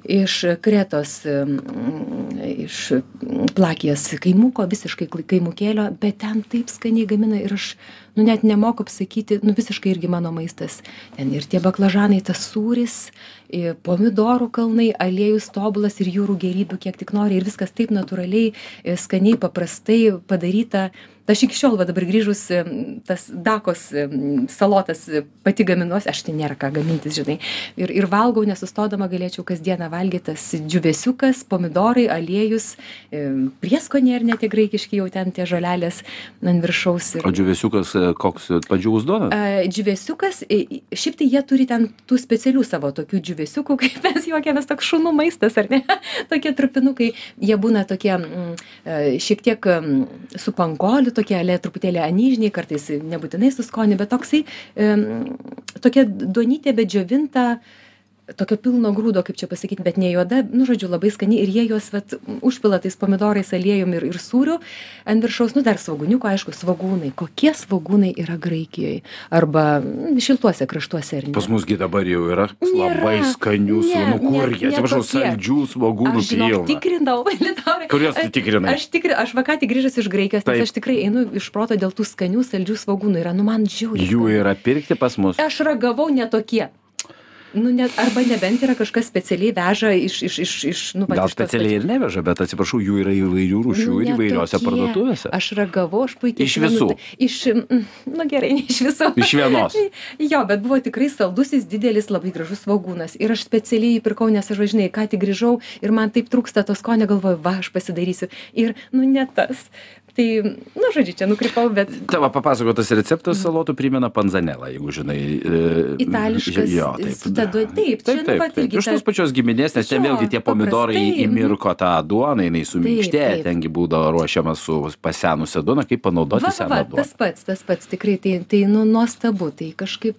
Iš Kretos, e, mm, iš Plakijos kaimuko, visiškai kaimukėlio, bet ten taip skaniai gamina ir aš, nu net nemoku pasakyti, nu visiškai irgi mano maistas. Ten ir tie baklažanai, tas sūris, pomidorų kalnai, aliejus tobulas ir jūrų gerybių, kiek tik nori. Ir viskas taip natūraliai, skaniai, paprastai padaryta. Aš iki šiol, va dabar grįžus, e, tas dakos e, salotas e, pati gaminuosi, aš tai nėra ką gamintis, žinai. Ir, ir valgau, nesustodama galėčiau kasdieną valgyti tas džiuvesiukas, pomidorai, aliejus, e, prieskoniai ir net tie graikiški jau ten tie žolelės ant viršaus. Ir, O džiuvesiukas e, koks padžiūvus duona? I- šiaip tai jie turi ten tų specialių savo tokių džiūvėsiukų, (laughs) kaip mes juokiamės, toks šunų maistas, ar ne? (laughs) tokie trupinukai, jie būna tokie mm, e, šiek tiek mm, su pankoliu, tokie ale truputėlį anyžniai, kartais nebūtinai su skoniu, bet toksai, mm, tokia duonytė, bet džiovinta tokio pilno grūdo, kaip čia pasakyti, bet ne juoda, nu, žodžiu, labai skani ir jie juos vat, užpila tais pomidorais, aliejum ir, ir sūriu ant viršaus, nu, dar svaguniuko, aišku, svagūnai. Kokie svagūnai yra Graikijoje arba mm, šiltuose kraštuose, ar ne? Pas musgi dabar jau yra Nėra. labai skanių Ne, svogūnų. ne, Kur jie, atsiprašau, saldžių svogūnų Aš žinok, pilna. tikrinau, (laughs) Liutaurai. Kur juos tu Aš- tikrinai? Aš tikrai, aš vakar tik grįžęs iš Graikijos, nes aš tikrai einu iš proto dėl tų skanių, saldžių svagūnų. Yra, nu man žiūri. Jų yra pirkti pas mus. Aš ragavau netokie. Nu, net, arba nebent yra kažkas specialiai veža iš, iš, iš, iš nu, vat Gal iš tos specialiai ir neveža, bet atsiprašau, jų yra įvairių rūšių Nu, ir ne įvairiose parduotuvėse. Aš ragavau, aš puikiai. Iš visų? tai- Iš, mm, nu gerai, (laughs) ne iš visų. Iš vienos. (laughs) jo, bet buvo tikrai saldusis, didelis, labai gražus svagūnas. Ir aš specialiai jį pirkau, nes aš važinėjau, ką tik grįžau ir man taip trūksta to skonio, galvoju, va, aš pasidarysiu. Ir, nu, ne tas. Tai, nu, žodžiu, čia nukrypau, bet Tavo papasakotas receptas salotų primena panzanelą, jeigu žinai. e, Itališkas, Jo, taip. su ta duo- taip, čia, taip, nu, taip, vat taip. Iš tos pačios giminės, nes ten Jo, vėlgi tie pomidorai paprastai, įmirko tą duoną, jinai suminkštė, taip. tengi būdavo ruošiama su pasenusią duoną, kaip panaudoti va, va, seną duoną. tas pats, tas pats, tikrai, tai, tai nu, nuostabu, tai kažkaip.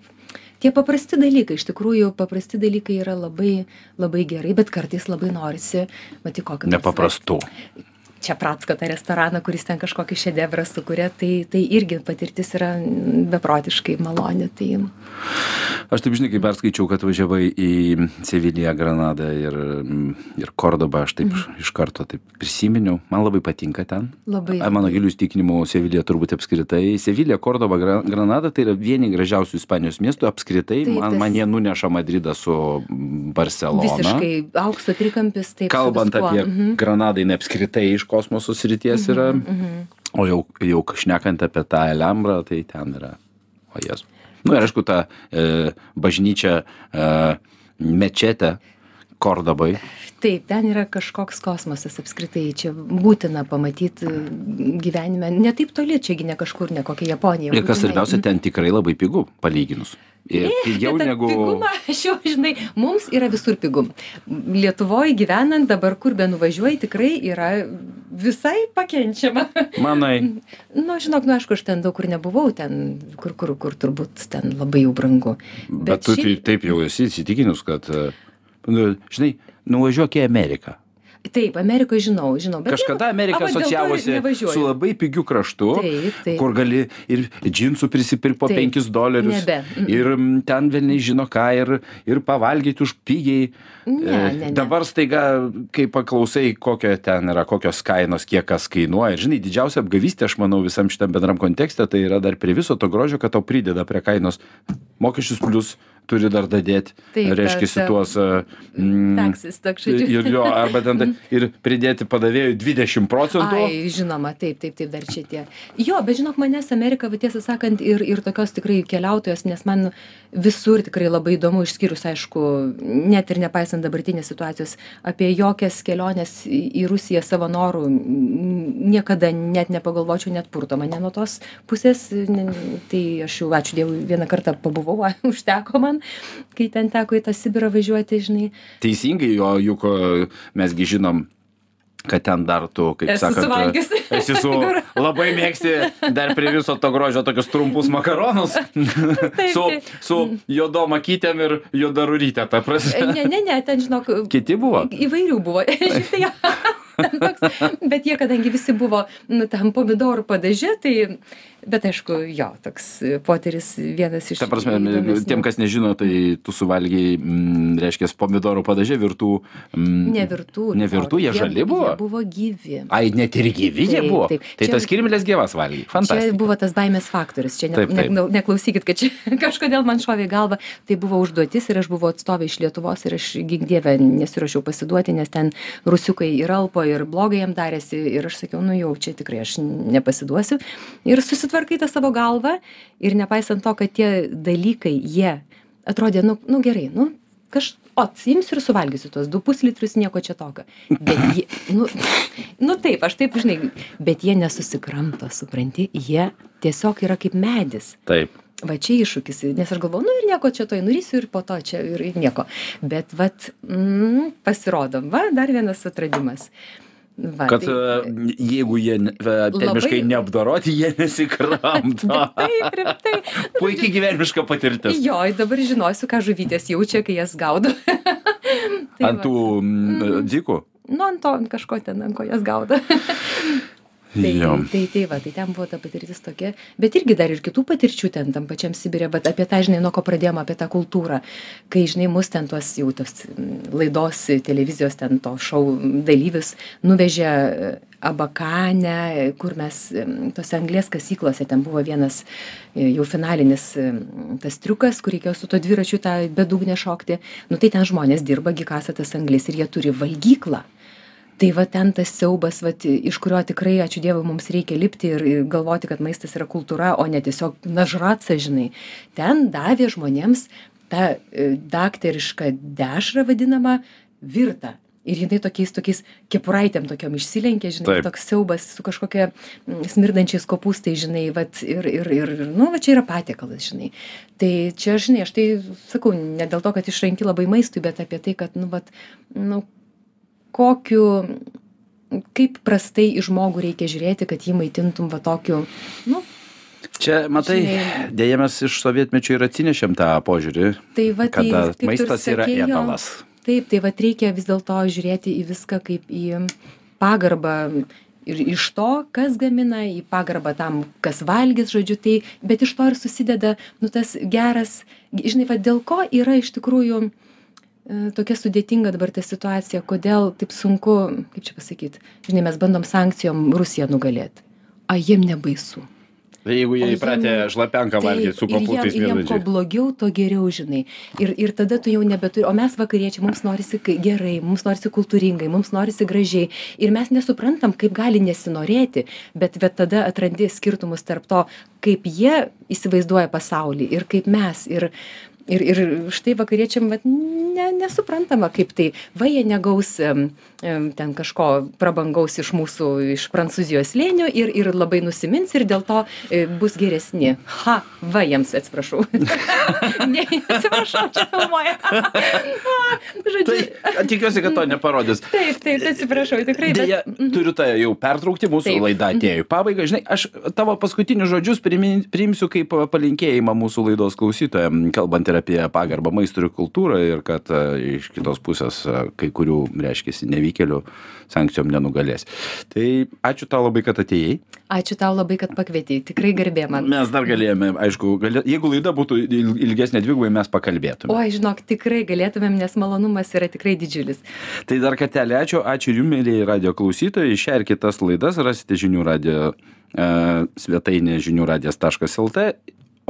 Tie paprasti dalykai, iš tikrųjų, paprasti dalykai yra labai, labai gerai, bet kartais labai norisi, matai, kokią. Nepaprastų. Čepratsko tą restoraną kuris ten kažkokį šedevrą sukuria tai tai irgi patirtis yra beprotiškai maloni tai aš taip žinai kai perskaičiau kad važiavai į seviliją granadą ir ir kordobą aš taip iš karto taip prisiminiau. Man labai patinka ten. Labai. Mano giliu įsitikinimu sevilija turbūt apskritai. Sevilija kordoba gra granada tai yra vieni gražiausių ispanijos miestų apskritai Taip, man tas- man jie nuneša madridą su barselona visiškai aukso trikampis taip kalbant apie Mhm. granadą jinai apskritai iš kosmoso srities yra. O jau jau šnekant apie tą elambrą tai ten yra o jėzau. Nu ir aišku ta e, bažnyčia e, mečetė kordobai? Taip ten yra kažkoks kosmosas apskritai čia būtina pamatyt e, gyvenime ne taip toli čia gi ne kažkur ne kokia japonija ir kas svarbiausia ten tikrai labai pigu palyginus. Ir pigiau Bet negu pigumą (laughs) aš jau žinai mums yra visur pigu. Lietuvoj gyvenant dabar kur benuvažiuoji tikrai yra visai pakenčiama. Manai? (laughs) Nu žinok nu aišku aš ten daug kur nebuvau ten kur kur kur turbūt ten labai jau brangu. Bet tu tai šiaip- taip jau esi įsitikinus kad nu, žinai nuvažiuok į ameriką taip amerikoj žinau žinau bet Kažkada Amerika a, va, dėl to ir asocijavosi nevažiuoju. su labai pigiu kraštu, Taip, taip. kur gali ir džinsų prisipirkti po Taip. 5 dolerius. Nebe. Ir mm, ten vėl žino ką, ir, ir pavalgyti už pigiai. Ne, E, ne, ne. Dabar staiga, kai paklausai, kokio ten yra, kokios kainos, kiek kas kainuoja. Žinai, didžiausia apgavystė, aš manau, visam šitam bendram kontekste, tai yra dar prie viso to grožio, kad tau prideda prie kainos mokesčius plus turi dar dadėti. Reiškia, tuos... e, mm, Taksis, žodžiu. Ir jo, arba ten tai- ir pridėti padavėjui 20 procentų. Ai, žinoma, taip, taip, taip, dar čia tie. Jo, bet žinok, manęs Amerika, va, tiesą sakant, ir, ir tokios tikrai keliautojos, nes man visur tikrai labai įdomu, išskyrus, aišku, net ir nepaisant dabartinės situacijos, apie jokias keliones į, Rusiją savo norų niekada net nepagalvočiau, net purto mane nuo tos pusės. Tai aš jau, ačiū Dievui, vieną kartą pabuvau, užteko man, kai ten teko į tą Sibirą važiuoti, žinai. Teisingai, jo juk e, mesgi žinom, kad ten dar tu, kaip Esu sakant, suvalgius. esi su (laughs) labai mėgsti dar prie viso to grožio tokius trumpus makaronus (laughs) su, taip. su juodom akytėm ir juoda rurytė, ta prasme. Ne, ne, ne, ten, žinok, Kiti buvo. Įvairių buvo. (laughs) Šitai, (laughs) toks, bet jie, kadangi visi buvo nu, tam pomidorų padaže, tai, bet aišku, jo, toks poteris vienas iš... Ta prasme, įdomesnių. tiem, kas nežino, tai tu suvalgiai, mm, reiškia, pomidorų padažė virtų. Mm, Nevirtų. Nevirtų, jie žali buvo? Jie buvo gyvi. Ai, net ir gyvi jie Taip, buvo. taip. Tai Čia- tas kirmilės gyvas valgy. Čia Fantastika. buvo tas baimės faktorius. Čia ne, Taip, taip. ne, neklausykit, kad čia (laughs) kažkodėl man šovė į galvą. Tai buvo užduotis ir aš buvau atstovė iš Lietuvos ir aš gink dievę nesiuošiau pasiduoti, nes ten rusiukai ir alpo ir blogai jam darėsi ir aš sakiau, nu jau čia tikrai aš nepasiduosiu. Ir susitvarkai tą savo galvą ir nepaisant to, kad tie dalykai, jie atrodė, nu, nu gerai, nu kaž... O, imsiu ir suvalgysiu tuos du puslitrius, nieko čia tokio. Bet jie, nu, nu taip, aš taip, žinai, bet jie nesusikramto, supranti, jie tiesiog yra kaip medis. Taip. Va čia iššūkis, nes aš galvoju, nu ir nieko čia toj nurysiu ir po to čia ir, ir nieko. Bet vat, mm, pasirodo, va, dar vienas atradimas. Va, Kad tai- e, jeigu jie termiškai Labai- neapdoroti, jie nesikramto. (laughs) Taip, rimtai. (laughs) Puikiai gyvenimiška patirtis. Jo, dabar žinosiu, ką žuvytės jaučia, kai jas gaudo. (laughs) tai Ant tų mm, dzikų. Nu, ant to, ant kažko ten, ant ko jas gaudo. Tai, Jo. tai, tai va, tai ten buvo ta patirtis tokia, bet irgi dar ir kitų patirčių ten tam pačiam Sibirė, bet apie tą, žinai, nuo ko pradėjome, apie tą kultūrą, kai, žinai, mus ten tuos jau tos mm, laidos televizijos ten to šou dalyvius nuvežė e, Abakanę, kur mes mm, tose anglės kasyklose, ten buvo vienas e, jau finalinis mm, tas triukas, kur reikėjo su to dviračiu tą bedugnę šokti, nu tai ten žmonės dirba, gikasa tas anglis ir jie turi valgyklą tai va ten tas siaubas vat iš kurio tikrai ačiū dievui mums reikia lipti ir galvoti kad maistas yra kultūra o ne tiesiog nažratsa žinai. Ten davė žmonėms tą e, daktarišką dešrą vadinamą virtą. Ir jinai tokiais tokiais kepuraitėm tokiom išsilenkė žinai toks siaubas su kažkokia mm, smirdančiais kopūstais žinai vat ir ir ir nu va čia yra patiekalas žinai. Tai čia žinai aš tai sakau ne dėl to kad išranki labai maistui bet apie tai kad nu vat nu kokiu kaip prastai į žmogų reikia žiūrėti, kad jį maitintum va tokiu, nu, Čia, matai, Žinai. dėja mes iš sovietmečio ir atsinešėm tą požiūrį, tai va tai, ir maistas yra ėdalas. Taip, tai va reikia vis dėlto žiūrėti į viską kaip į pagarbą ir iš to kas gamina į pagarbą tam kas valgys žodžiu tai bet iš to ir susideda nu tas geras žinai va dėl ko yra iš tikrųjų e, tokia sudėtinga dabar ta situacija kodėl taip sunku kaip čia pasakyt žinai mes bandom sankcijom rusiją nugalėt a jiem nebaisu Tai jeigu jie O įpratę šlapenką valgyti su ir jiem kuo blogiau, tuo geriau, žinai. Ir, ir tada tu jau nebeturi, o mes vakariečiai, mums norisi gerai, mums norisi kultūringai, mums norisi gražiai. Ir mes nesuprantam, kaip gali nesinorėti, bet, bet tada atrandi skirtumus tarp to, kaip jie įsivaizduoja pasaulį ir kaip mes. Ir, ir, ir štai vakariečiam vat, ne, nesuprantama, kaip tai, va jie negaus ten kažko prabangaus iš mūsų, iš Prancūzijos lėnių ir, ir labai nusimins ir dėl to e, bus geresni. Ha, va jiems atsiprašau. (laughs) ne, atsiprašau, čia filmuoja. (laughs) Žodžiu. Tai tikiuosi, kad to neparodys. Taip, taip, atsiprašau, tikrai. bet- Deja, turiu tą jau pertraukti, mūsų Taip. laida atėjo į pabaigą. Žinai, aš tavo paskutinius žodžius priimsiu kaip palinkėjimą mūsų laidos klausytojams, kalbant ir apie pagarbą maistui ir kultūrą ir kad e, iš kitos pusės e, kai kurių, reiškia, nevykėlių sankcijom nenugalės. Tai ačiū tau labai, kad atėjai. Ačiū tau labai, kad pakvietei. Tikrai garbė man. Mes dar galėjome, aišku, galė, jeigu laida būtų il- ilgesnė dvigubai, mes pakalbėtume. Oi, žinok, tikrai galėtumėm, nes malonumas yra tikrai didžiulis. Tai dar kartelį ačiū, ačiū jums, mėlyje radio klausytojai. Šią ir kitas laidas rasite žinių radio e, svetainė žinių radijas.lt.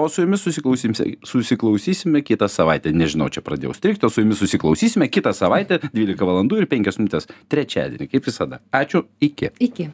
O su jumis susiklausysime, susiklausysime kitą savaitę. Nežinau, čia pradėjau strikti, o su jumis susiklausysime kitą savaitę 12 val. ir 5 min. trečiadienį, kaip visada. Ačiū, iki. Iki.